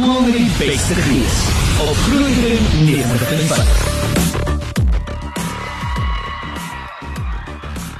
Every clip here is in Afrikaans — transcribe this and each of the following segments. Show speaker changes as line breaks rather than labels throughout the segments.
skool met die beste gees. Op Groeningen 90.5.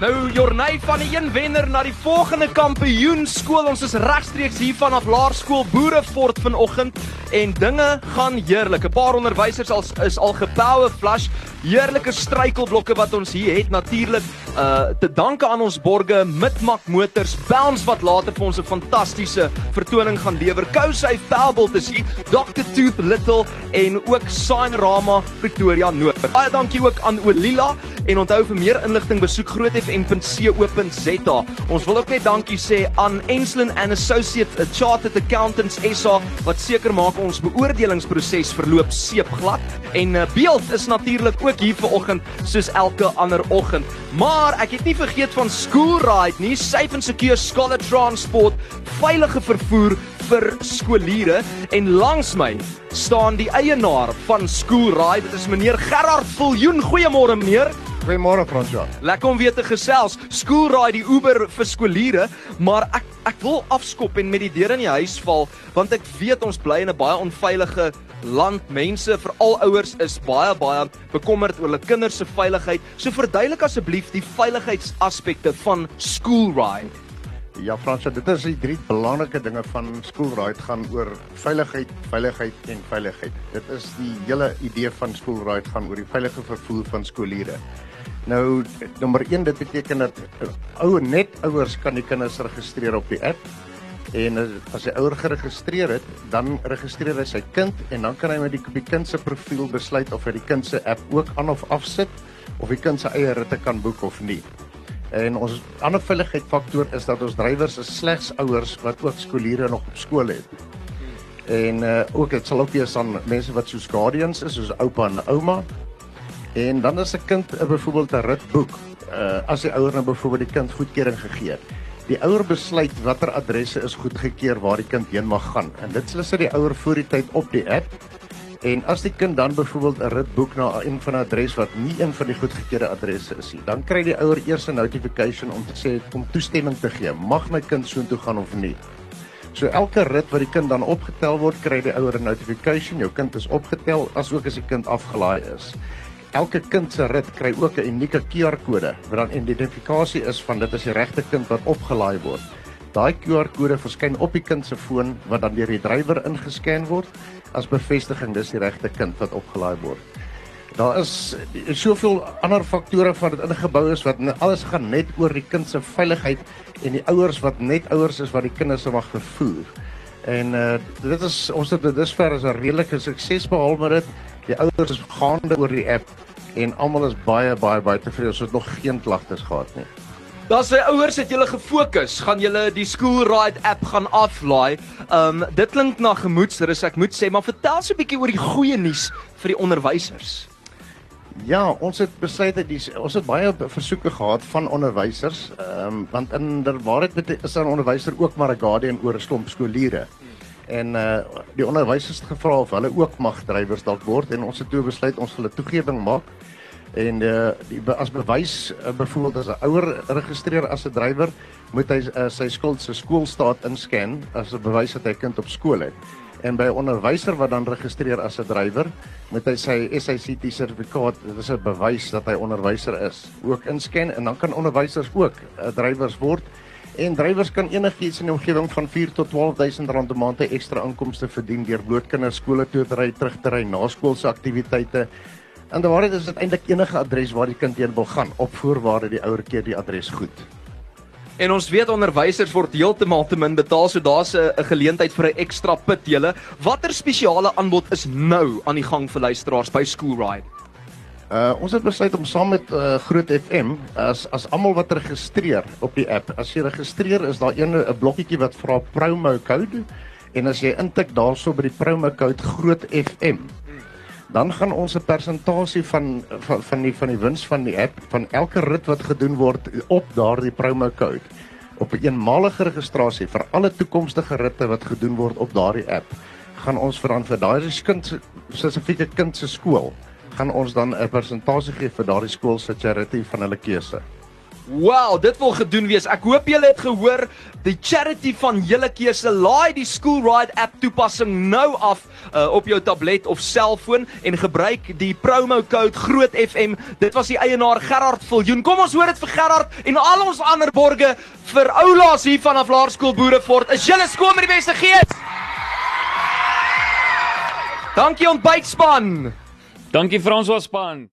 Nou Jorney van die een wenner na die volgende kampioen skool. Ons is regstreeks hier vanaf Laerskool Boerefort vanoggend en dinge gaan heerlik. 'n Paar onderwysers al is al gepower flush. Heerlike struikelblokke wat ons hier het natuurlik uh te danke aan ons borge Midmak Motors, Bounce wat later vir ons 'n fantastiese vertoning gaan lewer. Kousey Pebble is hier, Dr Tooth Little en ook Sign Rama Pretoria Noord. Baie dankie ook aan Olila en onthou vir meer inligting besoek grootfm.co.za. Ons wil ook net dankie sê aan Enslin and Associates, a Chartered Accountants SA wat seker maak ons beoordelingsproses verloop seepglad en uh, Beeld is natuurlik hier vanoggend soos elke ander oggend. Maar ek het nie vergeet van School Ride nie, safe and secure scholar transport, veilige vervoer vir skooliere en langs my staan die eienaar van School Ride. Dit is meneer Gerard Viljoen. Goeiemôre meneer.
Goeiemôre Fransja.
Lekker om weer te gesels. School Ride die Uber vir skooliere, maar ek ek wil afskop en met die deur in die huis val want ek weet ons bly in 'n baie onveilige land. Mense, veral ouers is baie baie bekommerd oor hulle kinders se veiligheid. So verduidelik asseblief die veiligheidsaspekte van School Ride.
Ja Fransja, dit is die drie belangrike dinge van Schoolride gaan oor veiligheid, veiligheid en veiligheid. Dit is die hele idee van Schoolride gaan oor die veilige vervoer van skooliere. Nou nommer 1 dit beteken dat ou net ouers kan die kinders registreer op die app. En as die ouer geregistreer het, dan registreer hy sy kind en dan kan hy met die, die kind se profiel besluit of hy die kind se app ook aan of afsit of die kind se eie ritte kan boek of nie. En ons ander veiligheidsfaktor is dat ons drywers is slegs ouers wat ook skooliere nog op skool het. En uh ook dit sal ook wees aan mense wat soos guardians is, soos oupa en ouma. En dan as 'n kind 'n byvoorbeeld 'n rit boek, uh as die ouer nou byvoorbeeld die kind goedkeuring gegee het. Die ouer besluit watter adresse is goedgekeur waar die kind heen mag gaan. En dit sy die ouer voor die tyd op die app En as die kind dan byvoorbeeld 'n rit boek na een van 'n adres wat nie een van die goedgekeurde adresse is nie, dan kry die ouer eers 'n notification om te sê om toestemming te gee. Mag my kind soontoe gaan of nie? So elke rit wat die kind dan opgetel word, kry die ouer 'n notification, jou kind is opgetel, asook as die kind afgelaai is. Elke kind se rit kry ook 'n unieke QR-kode wat dan identifikasie is van dit is die regte kind wat opgelaai word. Daai QR-kode verskyn op die kind se foon wat dan deur die drywer ingescan word as bevestiging dis die regte kind wat opgelaai word. Daar is soveel ander faktore wat dit ingebou is wat alles gaan net oor die kind se veiligheid en die ouers wat net ouers is wat die kinders mag vervoer. En uh dit is ons het dit dusver as 'n redelike sukses behaal met dit. Die ouers is gaande oor die app en almal is baie baie baie tevrede. Ons het nog geen klagtes gehad nie.
Daar sê ouers het julle gefokus, gaan julle die School Ride app gaan aflaai. Um dit klink na gemoedsrus, ek moet sê, maar vertel so 'n bietjie oor die goeie nuus vir die onderwysers.
Ja, ons het besluit dat die ons het baie versoeke gehad van onderwysers, ehm um, want inderwaarheid is 'n onderwyser ook maar 'n guardian oor 'n klomp skooliere. En uh die onderwysers het gevra of hulle ook mag drywers dalk word en ons het toe besluit ons wil 'n toegewing maak. En uh, die as bewys uh, byvoorbeeld as 'n ouer registreer as 'n drywer moet hy uh, sy skuld se skoolstaat inscan as 'n bewys dat hy kind op skool het. En by 'n onderwyser wat dan registreer as 'n drywer moet hy sy SICT sertifikaat dit is 'n bewys dat hy onderwyser is ook inscan. En dan kan onderwysers ook uh, drywers word en drywers kan enigiets in die omgewing van 4 tot 12000 rand 'n maand ekstra inkomste verdien deur blootkinders skole toe te ry terug te ry na skoolse aktiwiteite En daar is dit eintlik enige adres waar die kind heen wil gaan op voorwaarde die ouer keer die adres goed.
En ons weet onderwysers word heeltemal te min betaal, so daar's 'n geleentheid vir 'n ekstra pit julle. Watter spesiale aanbod is nou aan die gang vir luisteraars by School Ride?
Uh ons het besluit om saam met uh, Groot FM as as almal wat registreer op die app, as jy registreer is daar 'n 'n blokkietjie wat vra promo code en as jy intik daarso by die promo code Groot FM dan gaan ons 'n persentasie van, van van die van die wins van die app van elke rit wat gedoen word op daardie promo code op 'n eenmalige registrasie vir alle toekomstige ritte wat gedoen word op daardie app gaan ons vir dan vir daai kind spesifieke kind se skool gaan ons dan 'n persentasie gee vir daardie skool se charity van hulle keuse.
Wow, dit wil gedoen wees. Ek hoop julle het gehoor die charity van julle keuse. Laai die School Ride app toepassing nou af uh, op jou tablet of selfoon en gebruik die promo code GROOTFM. Dit was die eienaar Gerard Viljoen. Kom ons hoor dit vir Gerard en al ons ander borgers vir oulaas hier vanaf Laerskool Boerefort. Is julle skoon met die beste gees? Dankie ontbytspan.
Dankie Frans Waspan.